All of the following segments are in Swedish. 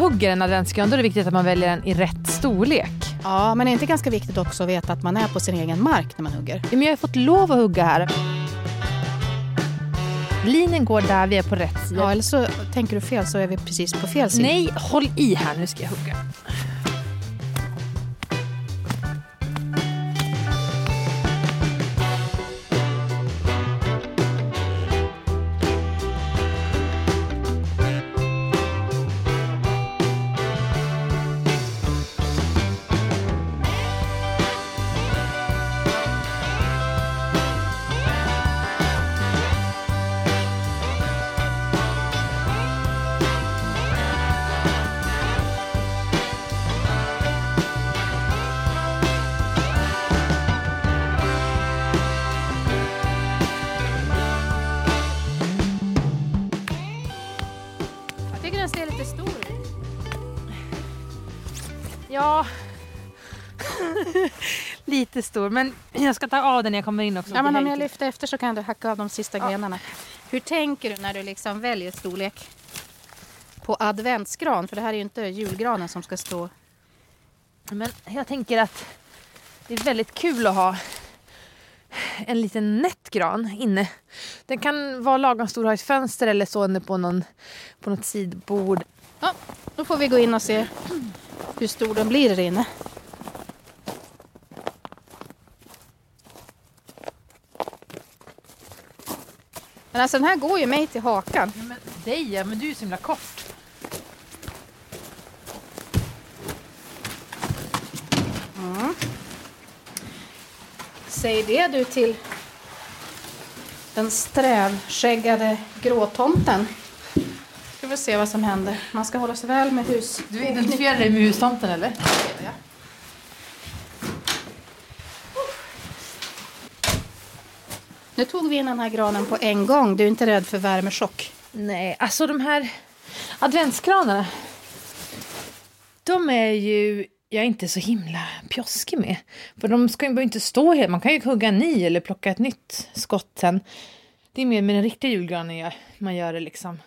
hugger en adventsgran då är det viktigt att man väljer den i rätt storlek. Ja, men är inte ganska viktigt också att veta att man är på sin egen mark när man hugger? Ja, men jag har fått lov att hugga här. Linjen går där vi är på rätt sida. Ja, eller så tänker du fel så är vi precis på fel sida. Nej, håll i här nu ska jag hugga. Lite stor, men jag ska ta av den när jag kommer in också. Ja, men om jag lyfter efter så kan du hacka av de sista grenarna. Hur tänker du när du liksom väljer storlek på adventsgran? För det här är ju inte julgranen som ska stå. Men jag tänker att det är väldigt kul att ha en liten nätt gran inne. Den kan vara lagom stor, ha ett fönster eller stående på, någon, på något sidbord. Ja, då får vi gå in och se hur stor den blir där inne. Men alltså den här går ju mig till hakan. Ja, men dig ja, men du är så himla kort. Säg det du till den strävskäggade gråtomten. Ska vi se vad som händer. Man ska hålla sig väl med hus. Du identifierar dig med hustomten eller? Nu tog vi in den här granen på en gång. Du är inte rädd för värmechock? Nej, alltså de här adventskranarna. De är ju jag inte så himla pjoskig med. För de ska ju inte stå helt. Man kan ju hugga en ny eller plocka ett nytt skott sen. Det är mer med den riktiga julgranen jag, man gör det liksom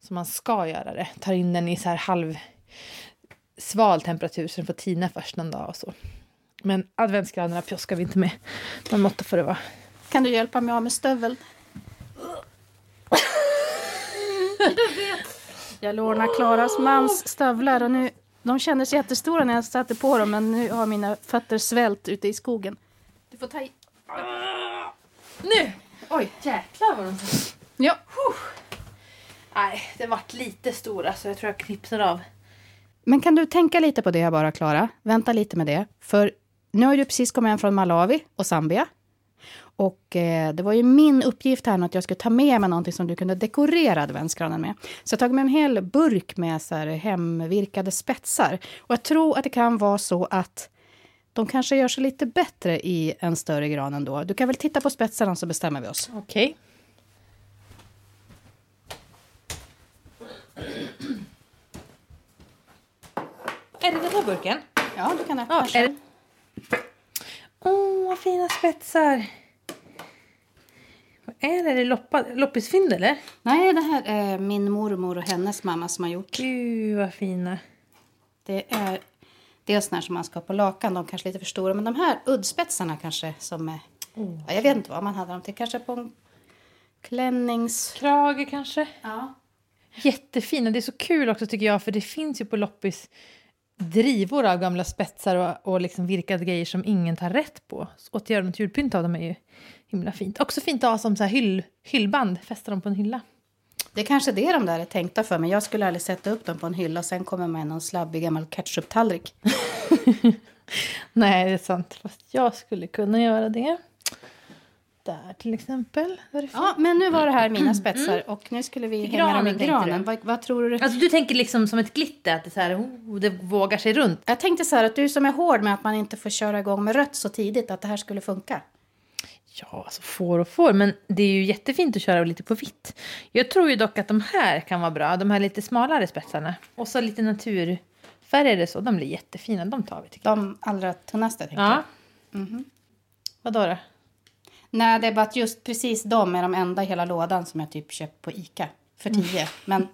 som man ska göra det. Tar in den i så här halv sval temperatur så den får tina först någon dag och så. Men adventsgranarna pjoskar vi inte med. Man måtta får det vara. Kan du hjälpa mig av med stöveln? Jag lånar Klaras mans stövlar och nu, de kändes jättestora när jag satte på dem men nu har mina fötter svält ute i skogen. Du får ta i. Nu! Oj, jäklar vad de... Ja, Nej, den vart lite stor alltså. Jag tror jag knipsar av. men kan du tänka lite på det bara Klara? Vänta lite med det. För nu har du precis kommit hem från Malawi och Zambia. Och eh, det var ju min uppgift här att jag skulle ta med mig någonting som du kunde dekorera adventsgranen med. Så jag tagit med en hel burk med så här hemvirkade spetsar. Och jag tror att det kan vara så att de kanske gör sig lite bättre i en större gran ändå. Du kan väl titta på spetsarna så bestämmer vi oss. Okej. Är det den här burken? Ja, du kan öppna Ja. Åh, vad fina spetsar! Är det? Loppa, loppisfynd eller? Nej, det här är min mormor och hennes mamma som har gjort. Gud vad fina. Det är dels när som man ska ha på lakan, de kanske är lite för stora. Men de här uddspetsarna kanske som är... Ja, jag vet inte vad man hade dem till. Kanske på en klännings... Krage kanske? Ja. Jättefina. Det är så kul också tycker jag för det finns ju på loppis drivor av gamla spetsar och, och liksom virkade grejer som ingen tar rätt på. Så att göra något julpynt av dem är ju himla fint. Också fint att ha som så här hyll, hyllband, fästa dem på en hylla. Det är kanske det de där är tänkta för. Men jag skulle aldrig sätta upp dem på en hylla. Sen kommer med någon slabbig gammal ketchup-tallrik. Nej, det är sant. Fast jag skulle kunna göra det. Där till exempel. Ja, men nu var det här mina spetsar. Och nu skulle vi hänga dem i granen granen. Vad, vad tror du? Alltså du tänker liksom som ett glitter, att det, så här, oh, det vågar sig runt. Jag tänkte så här att du som är hård med att man inte får köra igång med rött så tidigt. Att det här skulle funka. Ja, alltså får och får, men det är ju jättefint att köra lite på vitt. Jag tror ju dock att de här kan vara bra, de här lite smalare spetsarna. Och så lite naturfärgade så, de blir jättefina, de tar vi tycker. De allra tunnaste tänker Ja. jag. Vadå då? Nej, det är bara att just precis de är de enda i hela lådan som jag typ köpt på Ica för 10. Men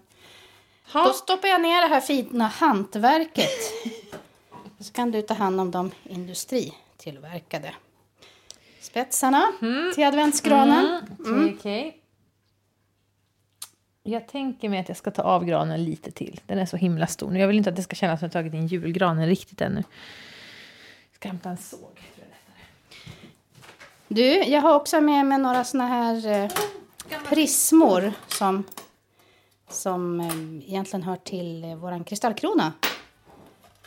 Ha. Då stoppar jag ner det här fina hantverket. Så kan du ta hand om de industritillverkade spetsarna till adventsgranen. Okej, okej. Jag tänker mig att jag ska ta av granen lite till. Den är så himla stor. nu. Jag vill inte att det ska kännas som att jag tagit in julgranen riktigt ännu. Jag ska hämta en såg. Du, jag har också med mig några såna här eh, prismor som, som eh, egentligen hör till eh, våran kristallkrona.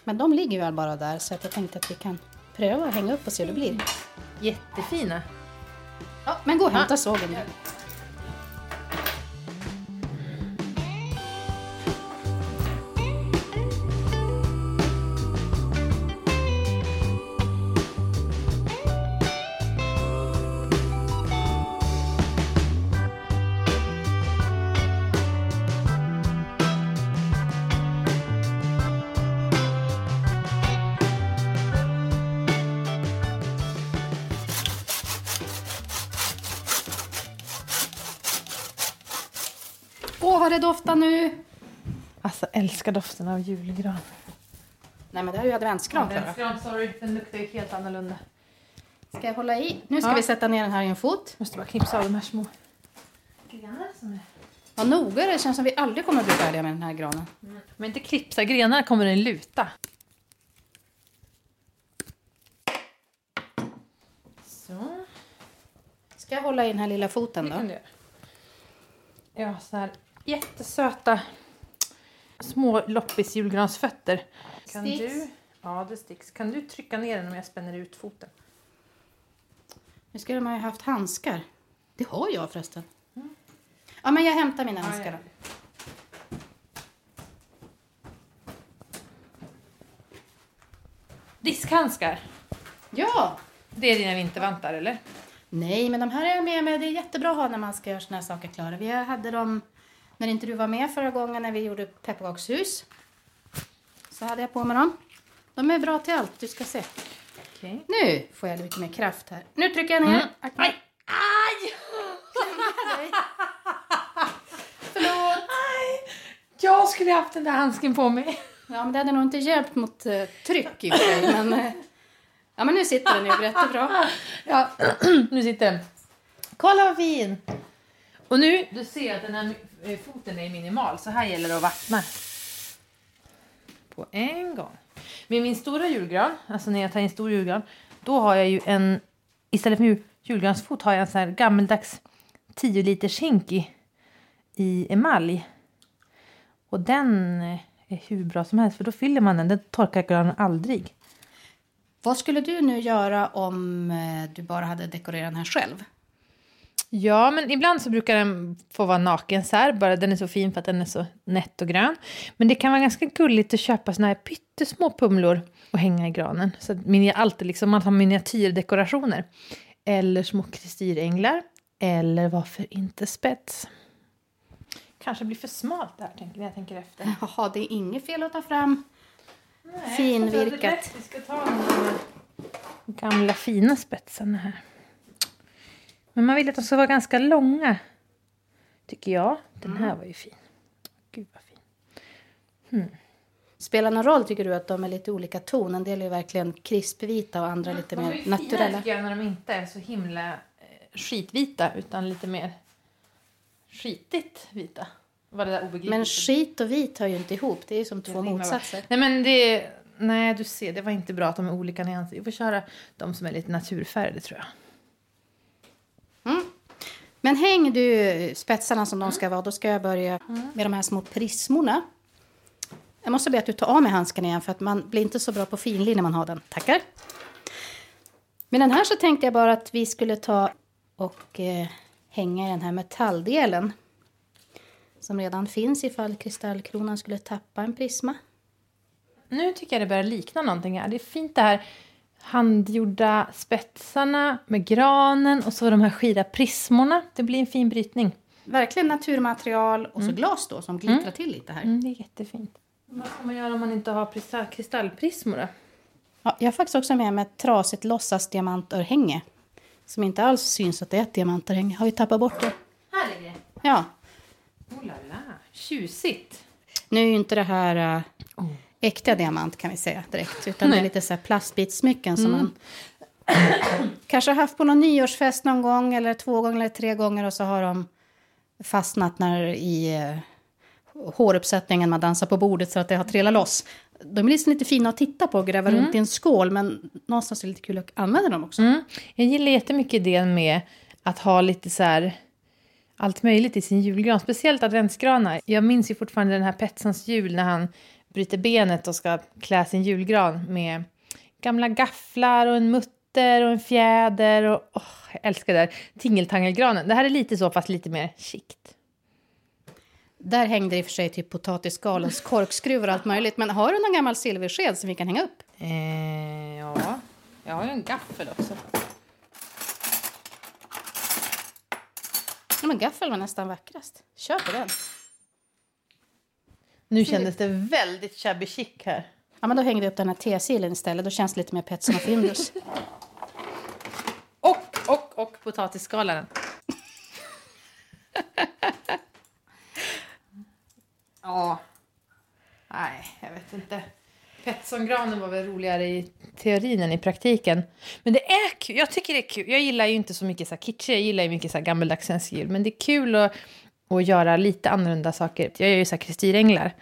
Men de ligger väl bara där så att jag tänkte att vi kan pröva att hänga upp och se hur det blir. Jättefina. Ja, men gå och hämta sågen nu. Åh, vad det doftar nu! Alltså älskar doften av julgran. Nej, men det här är ju adventsgran. Adventsgran, sorry. Den luktar ju helt annorlunda. Ska jag hålla i? Nu ska Ja. vi sätta ner den här i en fot. Måste bara knipsa av de här små grenarna som är... Vad noga det känns som vi aldrig kommer att bli färdiga med den här granen. Men inte klipsa grenarna kommer den luta. Så. Ska jag hålla i den här lilla foten Det kan då? du göra. Jag har så här jättesöta små loppis-julgransfötter. Kan Sticks. du... Ja, det sticks. Kan du trycka ner den om jag spänner ut foten? Nu skulle man ju haft handskar. Det har jag förresten. Ja, men jag hämtar mina handskar ja. då. Diskhandskar. Ja! Det är dina vintervantar, eller? Nej, men de här är jag med mig. Det är jättebra att ha när man ska göra såna här saker klara. Vi hade dem när inte du var med förra gången när vi gjorde pepparkakshus. Så hade jag på mig dem. De är bra till allt, du ska se. Okej. Nu får jag lite mer kraft här. Nu trycker jag ner. Mm. Aj! Aj! Förlåt. Jag skulle haft den där handsken på mig. Ja, men det hade nog inte hjälpt mot uh, tryck i sig. Men, eh, ja, men nu sitter den ju jättebra. Ja, nu sitter den. Kolla vad fin! Och nu, du ser att den här eh, Eh, foten är minimal, så här gäller det att vattna. På en gång. Med min stora julgran, alltså när jag tar in stor julgran, då har jag ju en, istället för julgransfot har jag en sån här gammeldags 10 liters hink i, i emalj. Och den eh, är hur bra som helst, för då fyller man den, den torkar granen aldrig. Vad skulle du nu göra om eh, du bara hade dekorerat den här själv? Ja, men ibland så brukar den få vara naken så här, bara den är så fin för att den är så nätt och grön. Men det kan vara ganska gulligt att köpa såna här pyttesmå pumlor och hänga i granen. Så att minia- alltid liksom, man har miniatyrdekorationer. Eller små kristyränglar. Eller varför inte spets? Kanske blir för smalt det här, tänker, när jag tänker efter. Jaha, det är inget fel att ta fram Nej, finvirkat. jag tror att. Vi ska ta den gamla fina spetsen här. Men man vill att de ska vara ganska långa. Tycker jag. Den här var ju fin. Gud vad fin. Spelar någon roll tycker du att de är lite olika ton? En del är verkligen krispvita och andra lite mer naturella. tycker jag när de inte är så himla eh, skitvita utan lite mer skitigt vita. Var det där obegripligt? Men skit och vit hör ju inte ihop. Det är ju som två motsatser. Nej men det... Nej du ser, det var inte bra att de är olika nyanser. Vi får köra de som är lite naturfärgade tror jag. Men häng du spetsarna som de ska vara. Då ska jag börja med de här små prismorna. Jag måste be att du tar av mig handsken igen för att man blir inte så bra på finlir när man har den. Tackar. Med den här så tänkte jag bara att vi skulle ta och eh, hänga i den här metalldelen. Som redan finns ifall kristallkronan skulle tappa en prisma. Nu tycker jag det börjar likna någonting här. Det är fint det här handgjorda spetsarna med granen och så de här skira prismorna. Det blir en fin brytning. Verkligen naturmaterial och så glas då som glittrar till lite här. Mm, det är jättefint. Vad ska man göra om man inte har kristall, kristallprismor då? Ja, jag har faktiskt också med mig ett trasigt låtsasdiamantörhänge. Som inte alls syns att det är ett diamantörhänge. Har vi tappat bort det? Här ligger det. Ja. Oh la la, tjusigt. Nu är ju inte det här uh, äkta diamant kan vi säga direkt. Utan det är lite så här plastbitssmycken som man kanske har haft på någon nyårsfest någon gång. Eller två gånger eller tre gånger. Och så har de fastnat när i uh, håruppsättningen man dansar på bordet så att det har trillat loss. De är liksom lite fina att titta på och gräva runt i en skål. Men någonstans är det lite kul att använda dem också. Mm. Jag gillar jättemycket idén med att ha lite så här allt möjligt i sin julgran, speciellt adventsgranar. Jag minns ju fortfarande den här Petsons jul när han bryter benet och ska klä sin julgran med gamla gafflar och en mutter och en fjäder och oh, jag älskar det där tingeltangelgranen. Det här är lite så fast lite mer chict. Där hängde i och för sig typ potatisskal och korkskruvar och allt möjligt. Men har du någon gammal silversked som vi kan hänga upp? Eh, ja, jag har ju en gaffel också. Ja, men gaffel var nästan vackrast. Kör på den. Nu kändes det väldigt shabby chic här. Ja, men då hängde jag upp den här tesilen istället. Då känns det lite mer Petson och Findus. Och, och, och potatisskalaren. ja. Nej, jag vet inte. Petsongranen var väl roligare i teorin än i praktiken. Men det är kul. Jag tycker det är kul. Jag gillar ju inte så mycket så kitsch. Jag gillar ju mycket så gammeldags svensk jul. Men det är kul att, att göra lite annorlunda saker. Jag gör ju så här kristyränglar.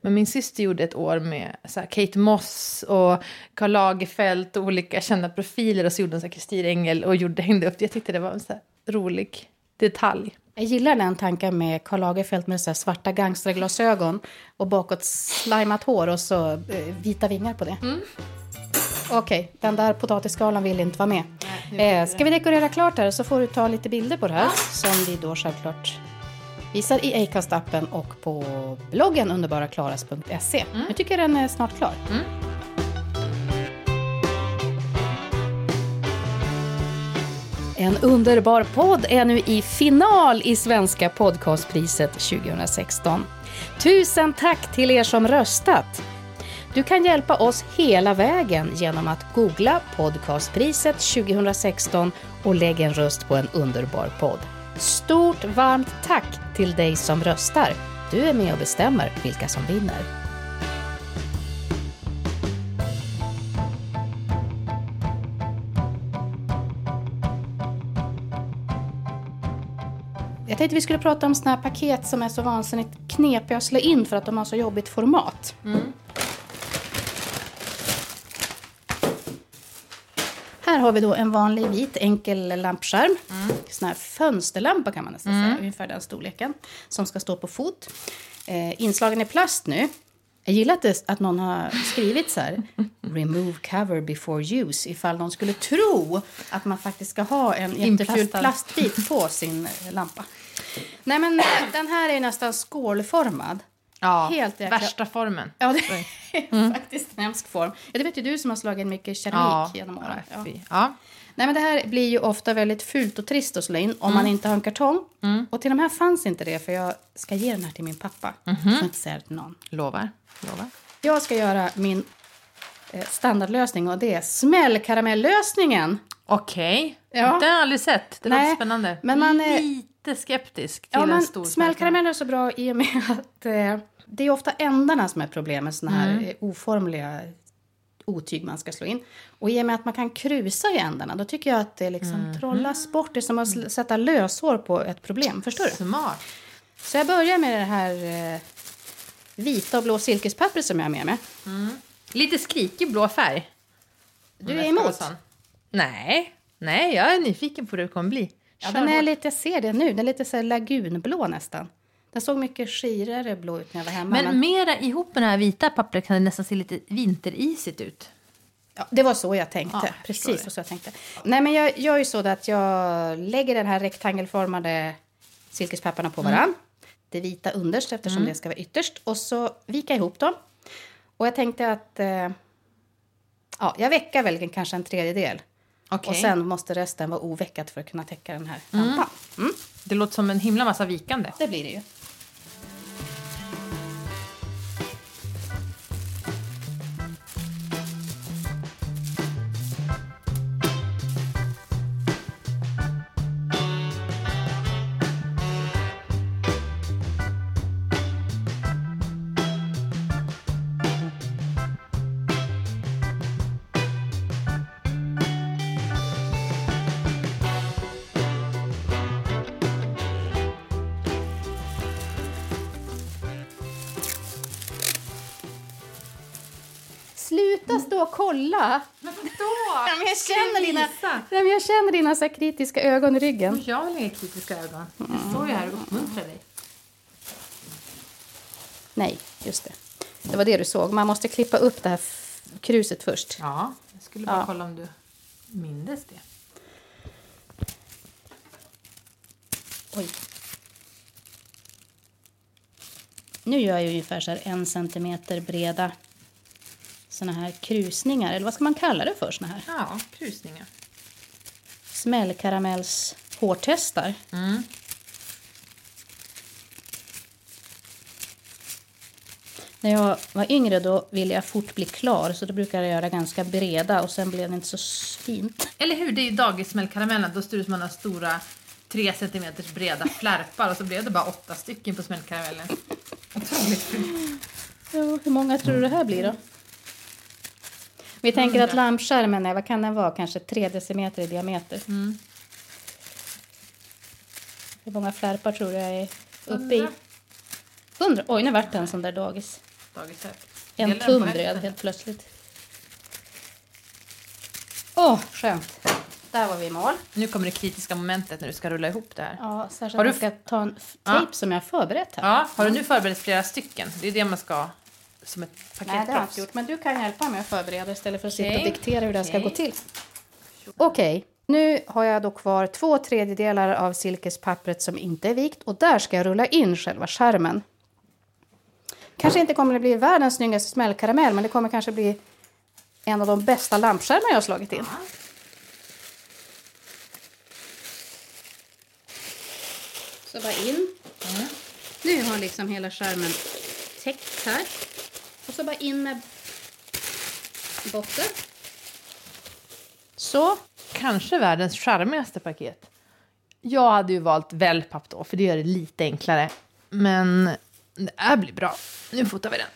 Men min syster gjorde ett år med så Kate Moss och Karl Lagerfeld och olika kända profiler och så gjorde hon så här kristyrängel och gjorde, hängde upp det. Jag tyckte det var en så rolig detalj. Jag gillar den tanken med Karl Lagerfeld med så svarta gangsterglasögon och bakåt slimat hår och så eh, vita vingar på det. Mm. Okej, okay, den där potatisskalan vill inte vara med. Nej, eh, ska vi dekorera klart här så får du ta lite bilder på det här som vi då självklart visar i Acast-appen och på bloggen underbaraklaras.se. Mm. Jag tycker den är snart klar. Mm. En underbar podd är nu i final i Svenska podcastpriset 2016. Tusen tack till er som röstat! Du kan hjälpa oss hela vägen genom att googla podcastpriset 2016 och lägga en röst på en underbar podd. Stort varmt tack till dig som röstar. Du är med och bestämmer vilka som vinner. Jag tänkte vi skulle prata om såna här paket som är så vansinnigt knepiga att slå in för att de har så jobbigt format. Mm. Här har vi då en vanlig vit enkel lampskärm. Mm. Sån här fönsterlampa kan man nästan mm. säga, ungefär den storleken. Som ska stå på fot. Eh, inslagen i plast nu. Jag gillar att, det, att någon har skrivit så här. Remove cover before use. Ifall någon skulle tro att man faktiskt ska ha en jätteful plastbit på sin lampa. Nej men den här är nästan skålformad. Ja, Helt värsta formen. Ja, det är mm. faktiskt en hemsk form. Ja, det vet ju du som har slagit mycket keramik ja. genom åren. Ja. ja. Nej, men det här blir ju ofta väldigt fult och trist att slå in om mm. man inte har en kartong. Mm. Och till de här fanns inte det, för jag ska ge den här till min pappa. Mm -hmm. Får inte säga till någon. Lovar. Lovar. Jag ska göra min eh, standardlösning och det är smällkaramellösningen. Okej. Okay. Ja. Det har jag aldrig sett. Det låter spännande. Men man är lite skeptisk till ja, en stor Smällkarameller är så bra i och med att eh, det är ofta ändarna som är problemet med såna här mm. Oformliga otyg man ska slå in. Och i och med att man kan krusa i ändarna då tycker jag att det liksom mm. trollas bort. Det är som att sätta löshår på ett problem. Förstår du? Smart. Så jag börjar med det här eh, vita och blå silkespappret som jag har med mig. Mm. Lite skrikig blå färg. Du är emot? Nej. Nej, jag är nyfiken på hur det kommer bli. Ja, den är lite, jag ser det nu. Den är lite så lagunblå nästan. Den såg mycket skirare blå ut när jag var hemma. Men, men... mera ihop med det här vita pappret kan det nästan se lite vinterisigt ut. Ja, det var så jag tänkte. Ja, Precis så jag tänkte. Nej, men jag gör ju så att jag lägger den här rektangelformade silkespapparna på varann. Mm. Det vita underst eftersom mm. det ska vara ytterst. Och så vika ihop dem. Och jag tänkte att eh, ja, jag väckar väl kanske en tredjedel. Okay. Och sen måste resten vara oveckat för att kunna täcka den här mm. lampan. Mm. Det låter som en himla massa vikande. Det blir det ju. Vadå kolla? Men vadå? Ja, men jag känner dina, ja, men jag känner dina så kritiska ögon i ryggen. Jag har inga kritiska ögon. Jag står ju här och uppmuntrar dig. Nej, just det. Det var det du såg. Man måste klippa upp det här kruset först. Ja, jag skulle bara Ja. kolla om du mindes det. Oj. Nu gör jag ungefär så här en centimeter breda såna här krusningar. Eller vad ska man kalla det för? Såna här Ja, krusningar. smällkaramells hårtestar. Mm. När jag var yngre då ville jag fort bli klar så då brukade jag göra ganska breda och sen blev det inte så fint. Eller hur? Det är ju dagissmällkaramellen. Då står det som har stora tre centimeters breda flärpar och så blev det bara åtta stycken på smällkaramellen. Otroligt fint. Ja, hur många tror du det här blir då? Vi tänker att lampskärmen är, vad kan den vara, kanske tre decimeter i diameter. Mm. Hur många flärpar tror du jag är uppe i? Hundra. Hundra? Oj, nu vart det en sån där dagis. Dagissätt. En tum bröd helt plötsligt. Åh, skönt. Där var vi i mål. Nu kommer det kritiska momentet när du ska rulla ihop det här. Ja, särskilt Har du jag ska ta en f- Ja. tejp som jag har förberett här. Ja, har du nu förberett flera stycken? Det är det man ska som ett Nej, det har jag paketproffs. inte gjort. Men du kan hjälpa mig att förbereda istället för att sitta och diktera hur det här ska gå till. Okej, nu har jag då kvar två tredjedelar av silkespappret som inte är vikt och där ska jag rulla in själva skärmen. Kanske inte kommer att bli världens snyggaste smällkaramell men det kommer kanske bli en av de bästa lampskärmar jag har slagit in. Så bara in. Nu har liksom hela skärmen täckt här. Och så bara in med botten. Så. Kanske världens charmigaste paket. Jag hade ju valt wellpapp då, för det gör det lite enklare. Men det här blir bra. Nu fotar vi den.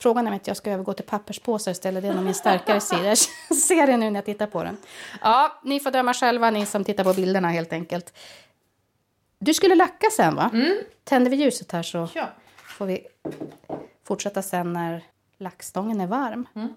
Frågan är om inte jag ska övergå till papperspåsar istället. Det är nog min starkare sida. Jag ser det nu när jag tittar på den. Ja, ni får döma själva, ni som tittar på bilderna helt enkelt. Du skulle lacka sen va? Tänder vi ljuset här så Ja. får vi fortsätta sen när lackstången är varm. Mm.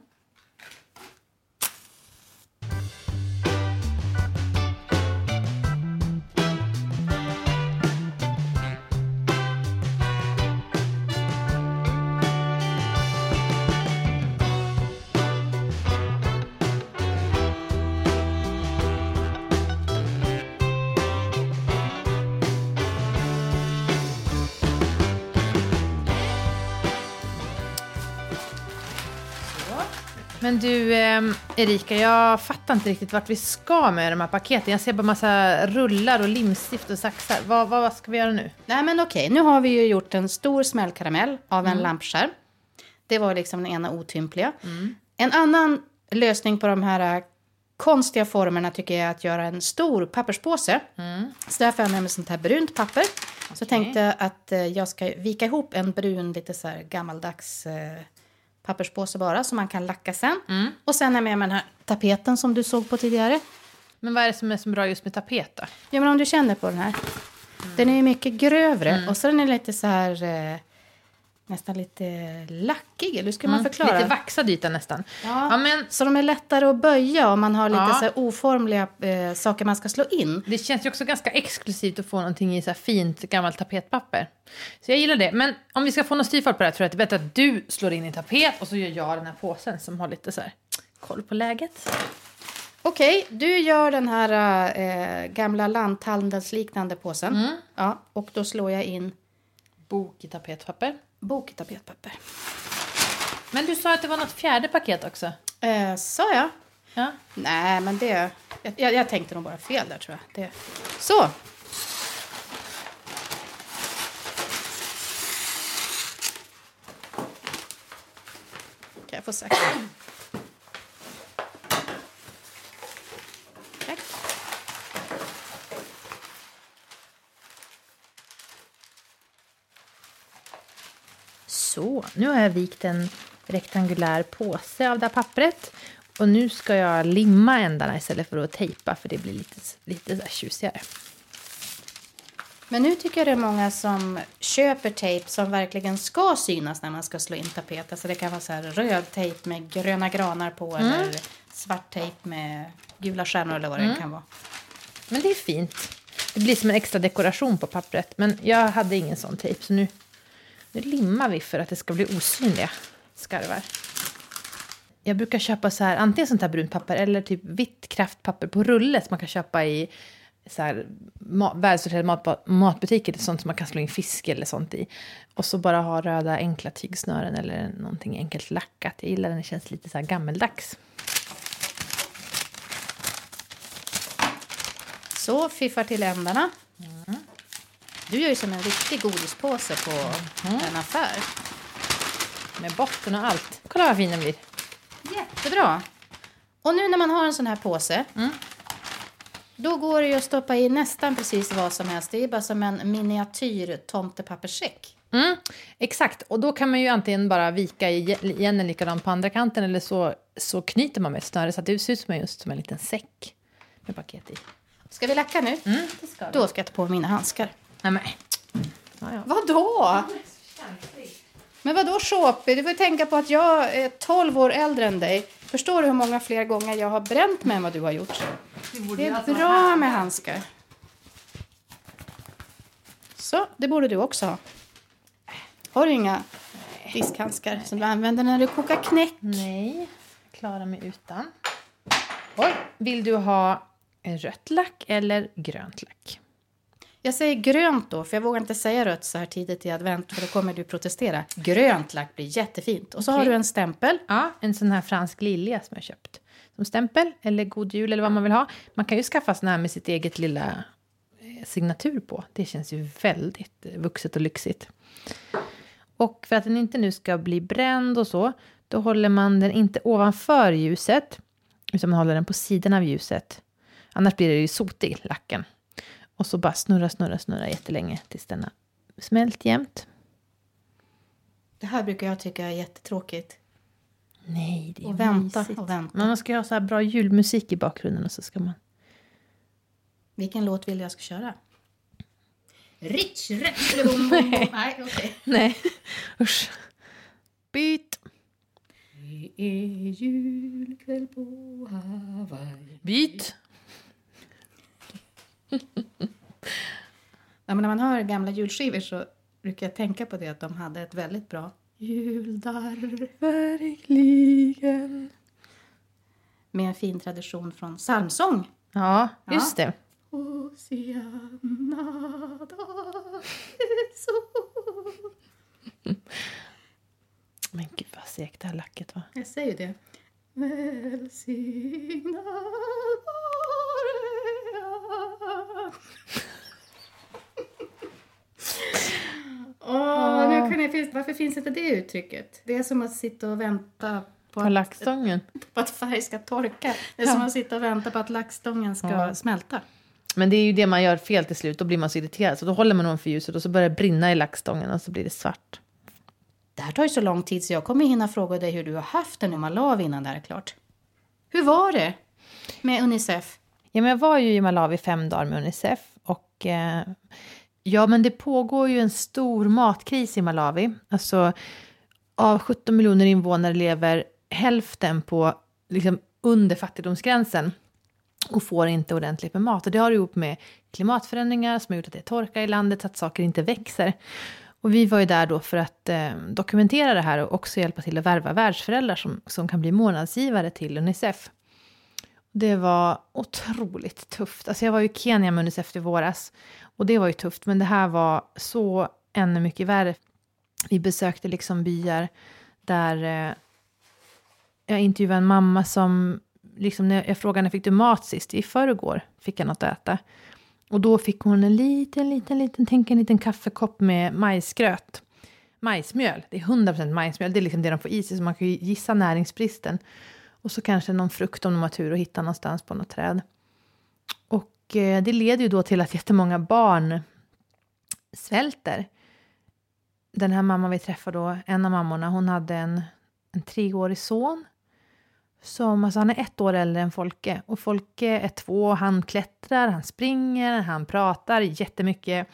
Men du, ehm, Erika, jag fattar inte riktigt vart vi ska med de här paketen. Jag ser bara massa rullar och limstift och saxar. Vad, vad ska vi göra nu? Nej men okej, nu har vi ju gjort en stor smällkaramell av en lampskärm. Det var liksom den ena otympliga. En annan lösning på de här äh, konstiga formerna tycker jag är att göra en stor papperspåse. Så därför har jag med mig sånt här brunt papper. Så tänkte jag att eh, jag ska vika ihop en brun, lite så här gammaldags eh, papperspåse bara, som man kan lacka sen. Och sen har jag med mig den här tapeten som du såg på tidigare. Men vad är det som är så bra just med tapet då? Ja, men om du känner på den här. Den är ju mycket grövre och så den är lite så här eh, nästan lite lackig. Eller ska man förklara? Lite vaxad yta nästan. Ja. ja, men Så de är lättare att böja om man har lite Ja. så oformliga eh, saker man ska slå in. Det känns ju också ganska exklusivt att få någonting i så fint gammalt tapetpapper. Så jag gillar det. Men om vi ska få någon styrfart på det här tror jag att det är bättre att du slår in i tapet och så gör jag den här påsen som har lite så här koll på läget. Okej, du gör den här eh, gamla lanthandelsliknande påsen. Ja, och då slår jag in Bok i tapetpapper. Bok i tapetpapper. Men du sa att det var något fjärde paket också. Eh, sa jag? Ja. Nej, men det... Jag, jag, jag tänkte nog bara fel där tror jag. Det. Så. Kan jag få saxa? Tack. Så, nu har jag vikt en rektangulär påse av det här pappret. Och nu ska jag limma ändarna istället för att tejpa för det blir lite, lite här tjusigare. Men nu tycker jag det är många som köper tejp som verkligen ska synas när man ska slå in tapet. Alltså det kan vara så här röd tejp med gröna granar på eller svart tejp med gula stjärnor eller vad det kan vara. Men det är fint. Det blir som en extra dekoration på pappret. Men jag hade ingen sån tejp, så nu, nu limmar vi för att det ska bli osynliga skarvar. Jag brukar köpa så här, antingen sånt här brunt papper eller typ vitt kraftpapper på rulle som man kan köpa i så här, ma- välsorterade mat, matbutiker. Det är sånt som man kan slå in fisk eller sånt i. Och så bara ha röda enkla tygsnören eller någonting enkelt lackat. Jag gillar den, det känns lite så här gammeldags. Så, fiffar till ändarna. Mm. Du gör ju som en riktig godispåse på en affär. Med botten och allt. Kolla vad fin den blir. Jättebra. Och nu när man har en sån här påse. Då går det ju att stoppa i nästan precis vad som helst. Det är bara som en miniatyr tomtepapperssäck. Mm, exakt, och då kan man ju antingen bara vika i- igen en likadan på andra kanten eller så, så knyter man med ett snöre så att det ser ut som just som en liten säck med paket i. Ska vi lacka nu? det ska Då ska jag ta på mina handskar. Nej, men. Ja, ja. Vadå? Men vadå shoppy? Du får tänka på att jag är 12 år äldre än dig. Förstår du hur många fler gånger jag har bränt mig än vad du har gjort? Det är bra med handskar. Så, det borde du också ha. Har du inga diskhandskar som du använder när du kokar knäck? Nej, jag klarar mig utan. Oj, vill du ha rött lack eller grönt lack? Jag säger grönt då, för jag vågar inte säga rött så här tidigt i advent för då kommer du protestera. Grönt lack blir jättefint. Och så har Okej. du en stämpel. Ja, en sån här fransk lilja som jag köpt. Som stämpel, eller god jul eller vad man vill ha. Man kan ju skaffa sån här med sitt eget lilla eh, signatur på. Det känns ju väldigt eh, vuxet och lyxigt. Och för att den inte nu ska bli bränd och så, då håller man den inte ovanför ljuset, utan man håller den på sidan av ljuset. Annars blir det ju sotig, lacken. Och så bara snurra, snurra, snurra jättelänge tills den har smält jämnt. Det här brukar jag tycka är jättetråkigt. Nej, det är Och vänta mysigt. och vänta. Men man ska ha så här bra julmusik i bakgrunden och så ska man... Vilken låt vill jag ska köra? Rich, rätt, bom, bom, bom. Nej, okej. Nej, usch. Byt. Det är julkväll på Hawaii. Byt. Ja, men när man hör gamla julskivor så brukar jag tänka på det att de hade ett väldigt bra juldarr Verkligen. med en fin tradition från psalmsång. Ja, just det. Hosianna Men gud vad segt det här lacket var. Jag säger det. Välsignad vare Åh, nu kan jag, finns- varför finns inte det uttrycket? Det är som att sitta och vänta på, På att, på att färg ska torka. Det är som att sitta och vänta på att lackstången ska Ja. smälta. Men det är ju det man gör fel till slut. Då blir man så irriterad. Så då håller man ovanför ljuset och så börjar det brinna i lackstången och så blir det svart. Det här tar ju så lång tid så jag kommer hinna fråga dig hur du har haft det nu Malawi innan det här är klart. Hur var det med Unicef? Ja, men jag var ju i Malawi fem dagar med Unicef. Och eh, ja, men det pågår ju en stor matkris i Malawi. Alltså, av 17 miljoner invånare lever hälften på liksom, under fattigdomsgränsen och får inte ordentligt med mat. Och det har ihop med klimatförändringar som har gjort att det är torka i landet, så att saker inte växer. Och vi var ju där då för att eh, dokumentera det här och också hjälpa till att värva världsföräldrar som, som kan bli månadsgivare till Unicef. Det var otroligt tufft. Alltså jag var ju i Kenya med Unicef i våras och det var ju tufft, men det här var så ännu mycket värre. Vi besökte liksom byar där eh, jag intervjuade en mamma som, liksom när jag frågade när fick du mat sist? I förrgår fick jag något att äta. Och då fick hon en liten, liten, liten, tänk en liten kaffekopp med majsgröt. Majsmjöl, det är 100% majsmjöl, det är liksom det de får i sig, så man kan ju gissa näringsbristen. Och så kanske någon frukt om de har tur att hitta någonstans på något träd. Och eh, det leder ju då till att jättemånga barn svälter. Den här mamman vi träffade då, en av mammorna, hon hade en, en treårig son Som, alltså han är ett år äldre än Folke och Folke är två, han klättrar, han springer, han pratar jättemycket.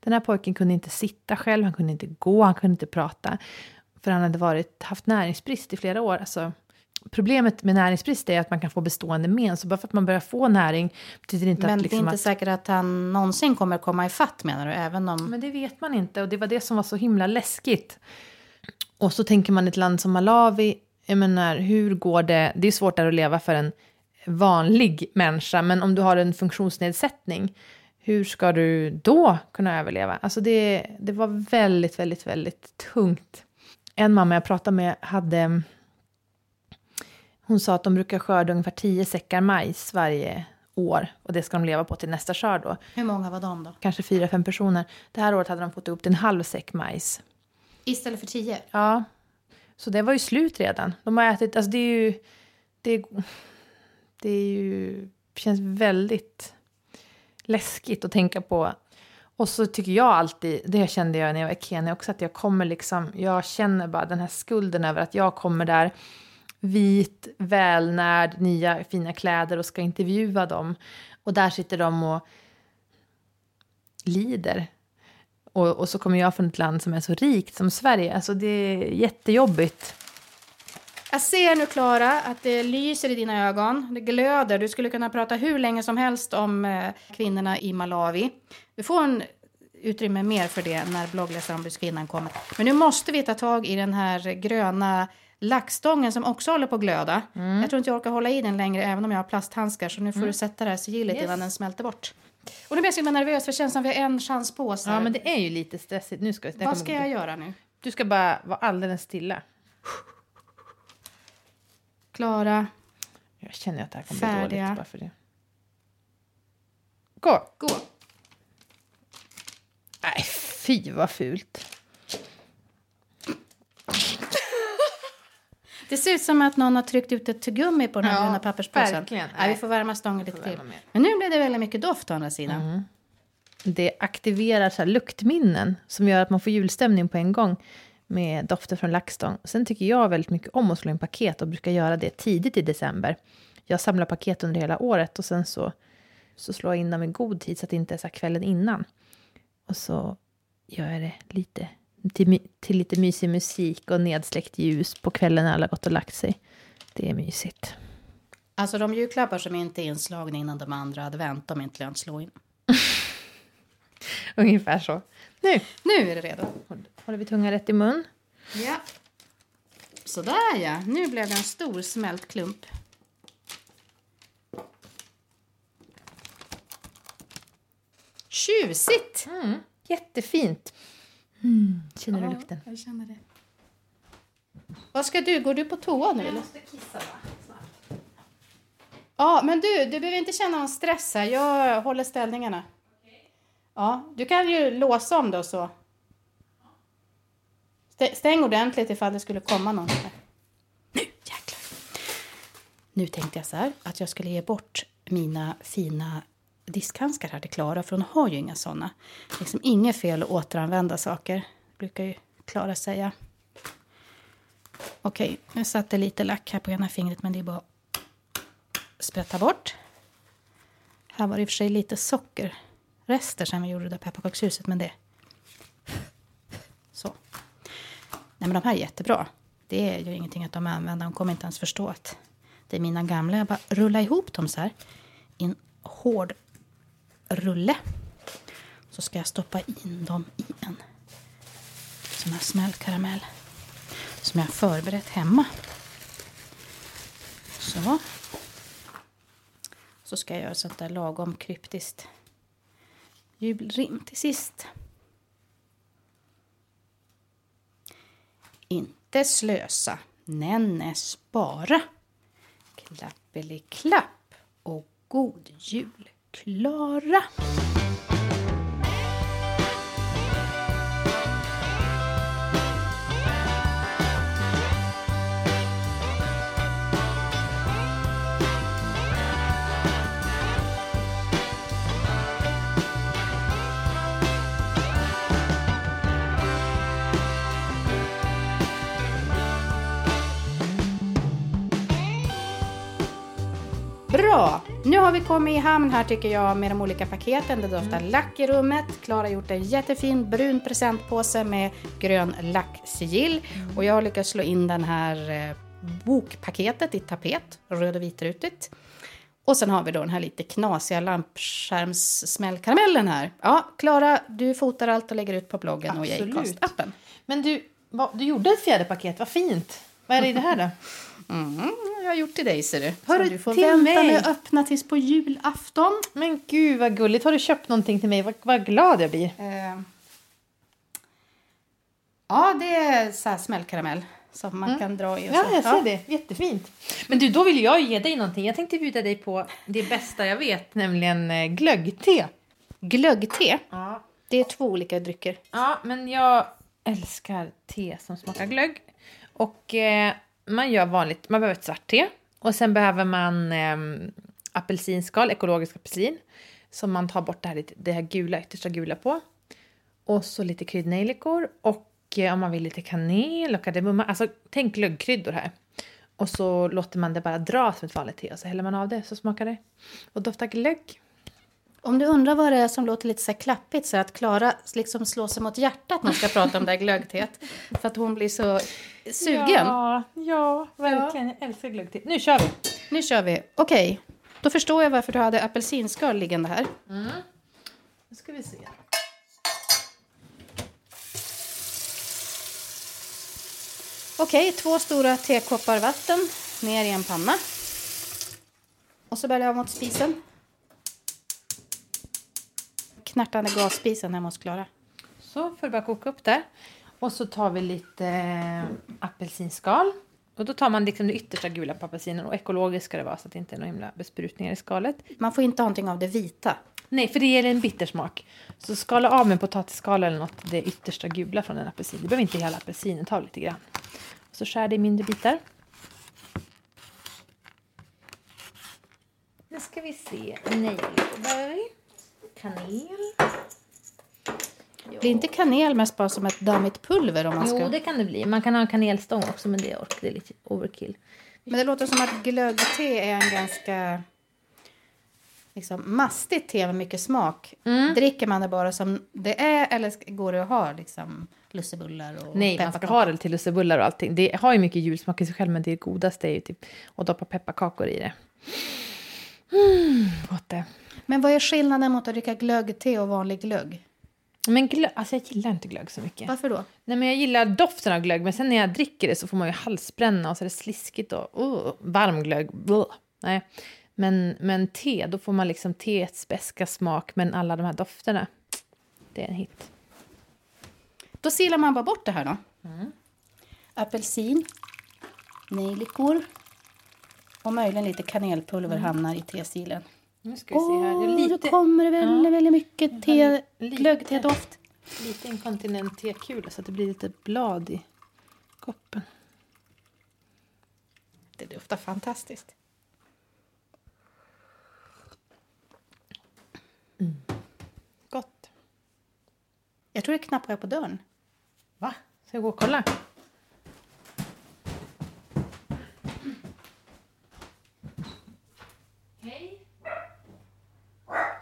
Den här pojken kunde inte sitta själv, han kunde inte gå, han kunde inte prata. För han hade varit, haft näringsbrist i flera år. Alltså, problemet med näringsbrist är att man kan få bestående men. Så bara för att man börjar få näring betyder inte Men att... det är Liksom inte att, säkert att han någonsin kommer komma i fatt menar du? Även om... Men det vet man inte och det var det som var så himla läskigt. Och så tänker man ett land som Malawi, jag menar hur går det, det är svårt där att leva för en vanlig människa, men om du har en funktionsnedsättning, hur ska du då kunna överleva? Alltså det, det var väldigt, väldigt, väldigt tungt. En mamma jag pratade med hade, hon sa att de brukar skörda ungefär tio säckar majs varje år och det ska de leva på till nästa skörd då. Hur många var de då? Kanske fyra, fem personer. Det här året hade de fått ihop till en halv säck majs. Istället för tio? Ja, så det var ju slut redan. De har ätit, alltså det är ju, det, är, det är ju, känns väldigt läskigt att tänka på. Och så tycker jag alltid, det kände jag när jag var i Kenya också, att jag kommer liksom, jag känner bara den här skulden över att jag kommer där vit, välnärd, nya fina kläder och ska intervjua dem. Och där sitter de och lider. Och, och så kommer jag från ett land som är så rikt som Sverige. Alltså det är jättejobbigt. Jag ser nu, Klara, att det lyser i dina ögon. Det glöder. Du skulle kunna prata hur länge som helst om eh, kvinnorna i Malawi. Du får en utrymme mer för det när bloggläsarombudskvinnan kommer. Men nu måste vi ta tag i den här gröna laxstången som också håller på att glöda. Jag tror inte jag orkar hålla i den längre även om jag har plasthandskar så nu får du sätta det här sigillet Yes. innan den smälter bort. Och nu blir jag så himla nervös för det känns som vi har en chans på oss. här. Ja, men det är ju lite stressigt. Nu ska, Vad ska jag göra nu? Du ska bara vara alldeles stilla. Klara, Jag känner att det här kommer Färdiga. bli dåligt bara för det. Gå! gå. Nej, fy vad fult. Det ser ut som att någon har tryckt ut ett tuggummi på den här Ja, gröna papperspåsen. verkligen. Nej, vi får värma stången lite till. Men nu blev det väldigt mycket doft å andra sidan. Det aktiverar så luktminnen som gör att man får julstämning på en gång med dofter från LaxTon. Sen tycker jag väldigt mycket om att slå in paket och brukar göra det tidigt i december. Jag samlar paket under hela året och sen så, så slår jag in dem i god tid så att det inte är så kvällen innan. Och så gör jag det lite till, till lite mysig musik och nedsläckt ljus på kvällen när alla gått och lagt sig. Det är mysigt. Alltså de julklappar som inte är inslagna innan de andra advent, de är inte lönt slå in. Ungefär så. Nu Nu är det redo. håller vi tungan rätt i mun. Ja. Sådär ja, nu blev det en stor smält klump. Tjusigt! Mm, jättefint. Mm, känner du lukten? jag känner det. Vad ska du? Går du på toa nu eller? måste kissa va? Ja, men du, du behöver inte känna någon stress här. Jag håller ställningarna. Ja, du kan ju låsa om det och så. Stä- Stäng ordentligt ifall det skulle komma någon. här. Nu, jäklar. Nu tänkte jag så här att jag skulle ge bort mina fina diskhandskar här till Klara, för hon har ju inga såna. Liksom inget fel att återanvända saker, brukar ju Klara säga. Okej, nu satt det lite lack här på ena fingret, men det är bara att sprätta bort. Här var det i och för sig lite sockerrester sen vi gjorde det där pepparkakshuset, men det... Så. Nej, men de här är jättebra. Det är ju ingenting att de använder. De kommer inte ens förstå att det är mina gamla. Jag bara rullar ihop dem så här i en hård rulle. Så ska jag stoppa in dem i en sån här smällkaramell som jag har förberett hemma. Så. Så ska jag göra sånt där lagom kryptiskt julrim till sist. Inte slösa, nenne spara. Klappeliklapp och god jul, Klara. Nu har vi kommit i hamn här tycker jag med de olika paketen. Det doftar lack i rummet. Klara har gjort en jättefin brun presentpåse med grön lacksigill. Och jag har lyckats slå in den här eh, bokpaketet i tapet, röd och vitrutigt. Och sen har vi då den här lite knasiga lampskärmssmällkaramellen här. Ja, Klara, du fotar allt och lägger ut på bloggen Absolut. och i Acast-appen. Men du, vad, du gjorde ett fjärde paket, vad fint. Vad är det i det här då? Mm, jag har gjort till dig ser du. Så du får till vänta mig. med att öppna tills på julafton. Men gud vad gulligt. Har du köpt någonting till mig? Vad, vad glad jag blir. Eh, ja, det är så här smällkaramell som man kan dra i. Och Ja, så. jag ser det. Jättefint. Men du, då vill jag ge dig någonting. Jag tänkte bjuda dig på det bästa jag vet, nämligen eh, glöggte. Glöggte, Ja. det är två olika drycker. ja, men jag älskar te som smakar glögg. Och eh, man gör vanligt, man behöver ett svart te. Och sen behöver man eh, apelsinskal, ekologisk apelsin. Som man tar bort det här, det här gula, yttersta gula på. Och så lite kryddnejlikor och eh, om man vill lite kanel och kardemumma. Alltså tänk glöggkryddor här. Och så låter man det bara dra som ett vanligt te och så häller man av det så smakar det och doftar glögg. Om du undrar vad det är som låter lite så klappigt så att Klara liksom slår sig mot hjärtat när hon ska prata om det här glöggteet. För att hon blir så sugen. Ja, ja verkligen. Jag älskar glöggte. Nu kör vi! Nu kör vi. Okej, då förstår jag varför du hade apelsinskal liggande här. Nu ska vi se. Okej, två stora tekoppar vatten ner i en panna. Och så bär jag mot spisen. Knartande gasspisen hemma hos Klara. Så får det bara koka upp där. Och så tar vi lite eh, apelsinskal. Och då tar man liksom det yttersta gula på apelsinen och ekologiskt ska det vara så att det inte är några himla besprutningar i skalet. Man får inte ha någonting av det vita. Nej, för det ger en bittersmak. Så skala av med potatisskal eller något, det yttersta gula från en apelsin. Du behöver inte hela apelsinen, ta lite grann. Så skär det i mindre bitar. Nu ska vi se. Nejlikor Kanel. Blir inte kanel mest bara som ett dammigt pulver om man ska... Jo, det kan det bli. Man kan ha en kanelstång också, men det det är lite overkill. Men det låter som att glöggte är en ganska liksom, mastigt te med mycket smak. Mm. Dricker man det bara som det är eller går det att ha liksom, lussebullar och Nej, man ska ha det till lussebullar och allting. Det har ju mycket julsmak i sig själv, men det godaste är ju typ att doppa pepparkakor i det. Mm, gott det. Men vad är skillnaden mot att dricka glöggte och vanlig glögg? Men glögg, alltså jag gillar inte glögg så mycket. Varför då? Nej, men jag gillar doften av glögg, men sen när jag dricker det så får man ju halsbränna och så är det sliskigt och uh, varm glögg. Bleh. Nej. Men, men te, då får man liksom teets beska smak, men alla de här dofterna, det är en hit. Då silar man bara bort det här då. Apelsin, nejlikor och möjligen lite kanelpulver hamnar i tesilen. Nu ska vi se här. Det är Åh, lite, kommer det väldigt, Ja. väldigt mycket te, Lite. glöggtedoft. lite inkontinent tekula så att det blir lite blad i koppen. Det doftar fantastiskt. Gott. Jag tror det knappar på dörren. Va? Ska jag gå och kolla? Hej.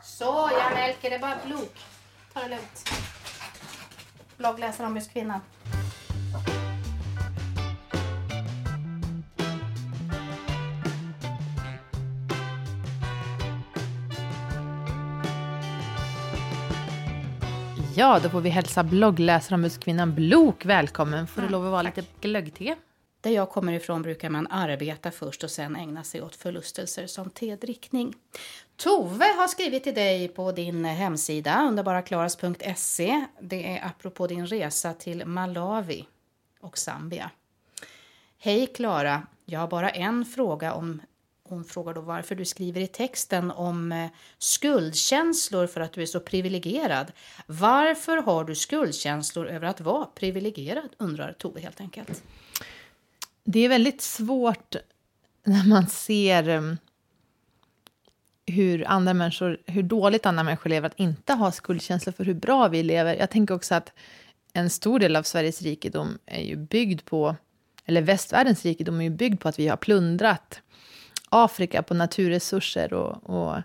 Så, Melker, det är bara blok. Ta det lugnt. Bloggläsaren om just kvinnan. Ja, då får vi hälsa bloggläsarombuskvinnan Blok välkommen. Får det lov att vara lite glöggte? Där jag kommer ifrån brukar man arbeta först och sen ägna sig åt förlustelser som tedrickning. Tove har skrivit till dig på din hemsida, underbaraklaras.se. Det är apropå din resa till Malawi och Zambia. Hej Klara, jag har bara en fråga om hon frågar då varför du skriver i texten om eh, skuldkänslor för att du är så privilegierad. Varför har du skuldkänslor över att vara privilegierad? undrar Tove helt enkelt. Det är väldigt svårt när man ser mm, hur andra människor, hur dåligt andra människor lever, att inte ha skuldkänslor för hur bra vi lever. Jag tänker också att en stor del av Sveriges rikedom är ju byggd på, eller västvärldens rikedom är ju byggd på att vi har plundrat Afrika på naturresurser och, och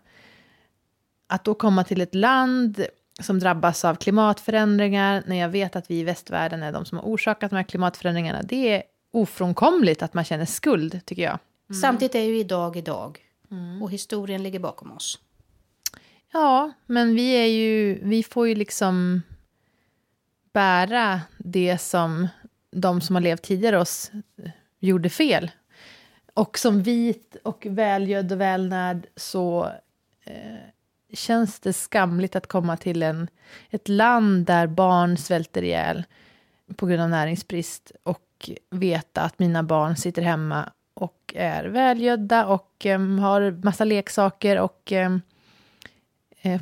att då komma till ett land som drabbas av klimatförändringar, när jag vet att vi i västvärlden är de som har orsakat de här klimatförändringarna, det är ofrånkomligt att man känner skuld, tycker jag. Mm. Samtidigt är ju idag idag. Mm. Och historien ligger bakom oss. Ja, men vi är ju, vi får ju liksom bära det som de som har levt tidigare oss gjorde fel. Och som vit och välgödd och välnärd så eh, känns det skamligt att komma till en, ett land där barn svälter ihjäl på grund av näringsbrist och veta att mina barn sitter hemma och är välgödda och um, har massa leksaker och um,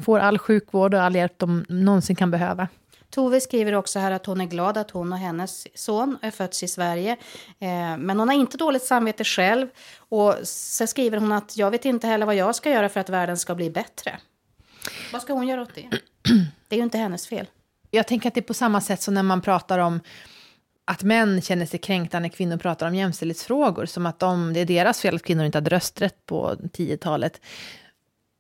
får all sjukvård och all hjälp de någonsin kan behöva. Tove skriver också här att hon är glad att hon och hennes son är fötts i Sverige. Eh, men hon har inte dåligt samvete själv. Och så skriver hon att jag vet inte heller vad jag ska göra för att världen ska bli bättre. Vad ska hon göra åt det? Det är ju inte hennes fel. Jag tänker att det är på samma sätt som när man pratar om att män känner sig kränkta när kvinnor pratar om jämställdhetsfrågor, som att de, det är deras fel att kvinnor inte hade rösträtt på 10-talet.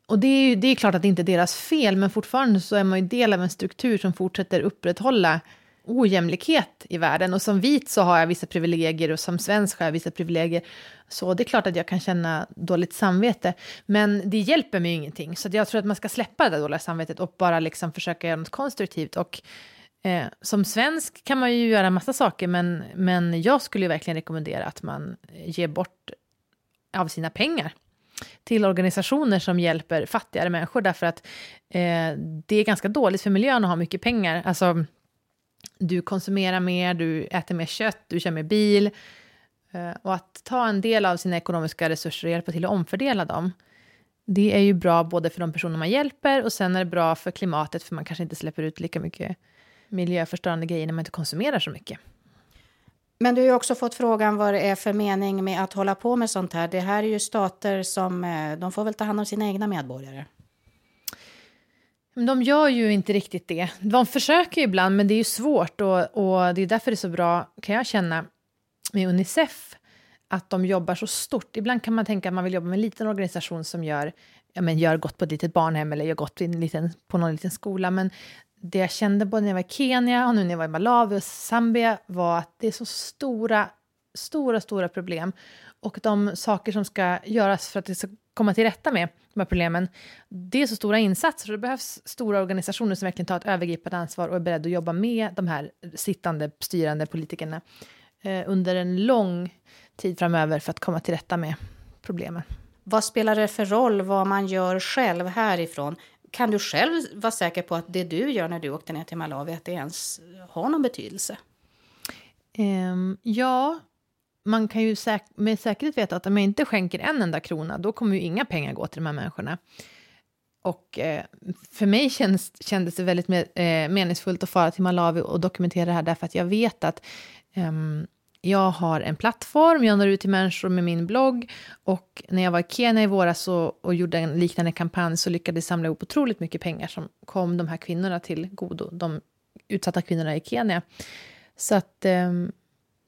Och det är, ju, det är klart att det inte är deras fel, men fortfarande så är man ju del av en struktur som fortsätter upprätthålla ojämlikhet i världen. Och som vit så har jag vissa privilegier och som svensk har jag vissa privilegier. Så det är klart att jag kan känna dåligt samvete. Men det hjälper mig ingenting. Så jag tror att man ska släppa det dåliga samvetet och bara liksom försöka göra något konstruktivt. Och eh, som svensk kan man ju göra massa saker, men, men jag skulle verkligen rekommendera att man ger bort av sina pengar till organisationer som hjälper fattigare människor, därför att eh, det är ganska dåligt för miljön att ha mycket pengar. Alltså, du konsumerar mer, du äter mer kött, du kör mer bil. Eh, och att ta en del av sina ekonomiska resurser och hjälpa till att omfördela dem, det är ju bra både för de personer man hjälper och sen är det bra för klimatet, för man kanske inte släpper ut lika mycket miljöförstörande grejer när man inte konsumerar så mycket. Men du har ju också fått frågan vad det är för mening med att hålla på med sånt här. Det här är ju stater som, eh, de får väl ta hand om sina egna medborgare. Men de gör ju inte riktigt det. De försöker ibland, men det är ju svårt och, och det är därför det är så bra, kan jag känna, med Unicef, att de jobbar så stort. Ibland kan man tänka att man vill jobba med en liten organisation som gör, ja, men gör gott på ett litet barnhem eller gör gott en liten, på någon liten skola, men det jag kände både när jag var i Kenya och nu när jag var i Malawi och Zambia var att det är så stora, stora, stora problem. Och de saker som ska göras för att det ska komma till rätta med de här problemen, det är så stora insatser. och det behövs stora organisationer som verkligen tar ett övergripande ansvar och är beredda att jobba med de här sittande, styrande politikerna eh, under en lång tid framöver för att komma till rätta med problemen. Vad spelar det för roll vad man gör själv härifrån? Kan du själv vara säker på att det du gör när du åkte ner till Malawi, att det ens har någon betydelse? Um, ja, man kan ju säk med säkerhet veta att om jag inte skänker en enda krona, då kommer ju inga pengar gå till de här människorna. Och eh, för mig känns, kändes det väldigt med, eh, meningsfullt att fara till Malawi och dokumentera det här, därför att jag vet att um, jag har en plattform, jag når ut till människor med min blogg och när jag var i Kenya i våras och, och gjorde en liknande kampanj så lyckades jag samla ihop otroligt mycket pengar som kom de här kvinnorna till godo, de utsatta kvinnorna i Kenya. Så att eh,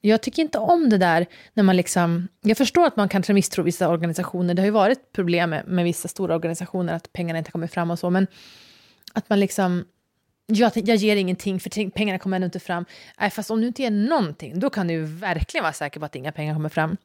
jag tycker inte om det där när man liksom... Jag förstår att man kanske misstror vissa organisationer. Det har ju varit problem med, med vissa stora organisationer, att pengarna inte kommer fram och så, men att man liksom... Jag, jag ger ingenting för pengarna kommer ändå inte fram. Nej, fast om du inte ger någonting, då kan du verkligen vara säker på att inga pengar kommer fram.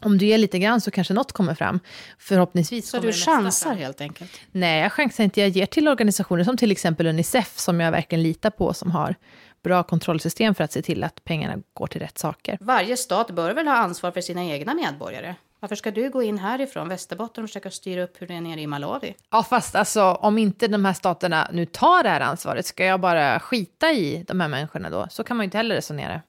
Om du ger lite grann så kanske något kommer fram. Förhoppningsvis Så du chansar helt enkelt? Nej, jag chansar inte. Jag ger till organisationer som till exempel Unicef, som jag verkligen litar på, som har bra kontrollsystem för att se till att pengarna går till rätt saker. Varje stat bör väl ha ansvar för sina egna medborgare? Varför ska du gå in härifrån Västerbotten och försöka styra upp hur det är nere i Malawi? Ja, fast alltså om inte de här staterna nu tar det här ansvaret, ska jag bara skita i de här människorna då? Så kan man ju inte heller resonera.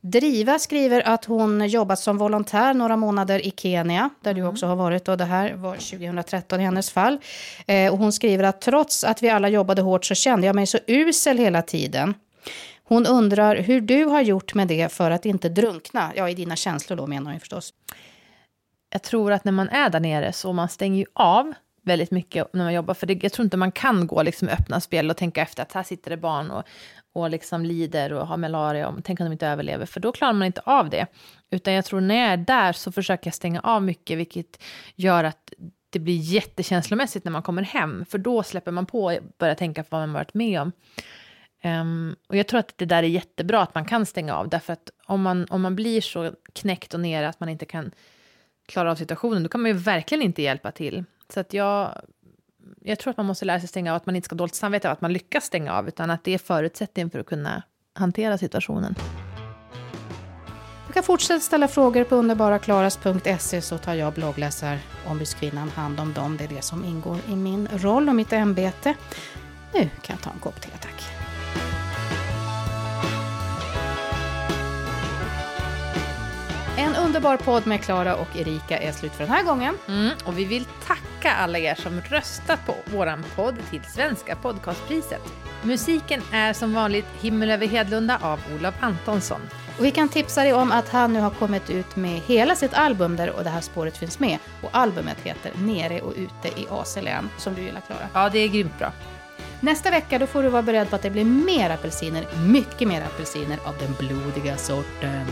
Driva skriver att hon jobbat som volontär några månader i Kenya, där du mm. också har varit. Och det här var 2013 i hennes fall. Eh, och hon skriver att trots att vi alla jobbade hårt så kände jag mig så usel hela tiden. Hon undrar hur du har gjort med det för att inte drunkna. Ja, i dina känslor då menar hon förstås. Jag tror att när man är där nere så man stänger ju av väldigt mycket när man jobbar. För det, jag tror inte man kan gå liksom öppna spel och tänka efter att här sitter det barn och, och liksom lider och har malaria. Och, tänk om de inte överlever, för då klarar man inte av det. Utan jag tror när jag är där så försöker jag stänga av mycket, vilket gör att det blir jättekänslomässigt när man kommer hem. För då släpper man på och börjar tänka på vad man varit med om. Um, och jag tror att det där är jättebra att man kan stänga av, därför att om man, om man blir så knäckt och nere att man inte kan klara av situationen, då kan man ju verkligen inte hjälpa till. Så att jag, jag tror att man måste lära sig stänga av, att man inte ska ha dåligt samvete av att man lyckas stänga av, utan att det är förutsättningen för att kunna hantera situationen. Du kan fortsätta ställa frågor på underbaraklaras.se så tar jag bloggläsarombudskvinnan hand om dem. Det är det som ingår i min roll och mitt ämbete. Nu kan jag ta en kopp te, tack. En underbar podd med Klara och Erika är slut för den här gången. Mm, och vi vill tacka alla er som röstat på vår podd till Svenska podcastpriset. Musiken är som vanligt Himmel över Hedlunda av Olof Antonsson. Och vi kan tipsa dig om att han nu har kommit ut med hela sitt album där och det här spåret finns med. Och albumet heter Nere och ute i AC-län, som du gillar Klara. Ja, det är grymt bra. Nästa vecka då får du vara beredd på att det blir mer apelsiner, mycket mer apelsiner av den blodiga sorten.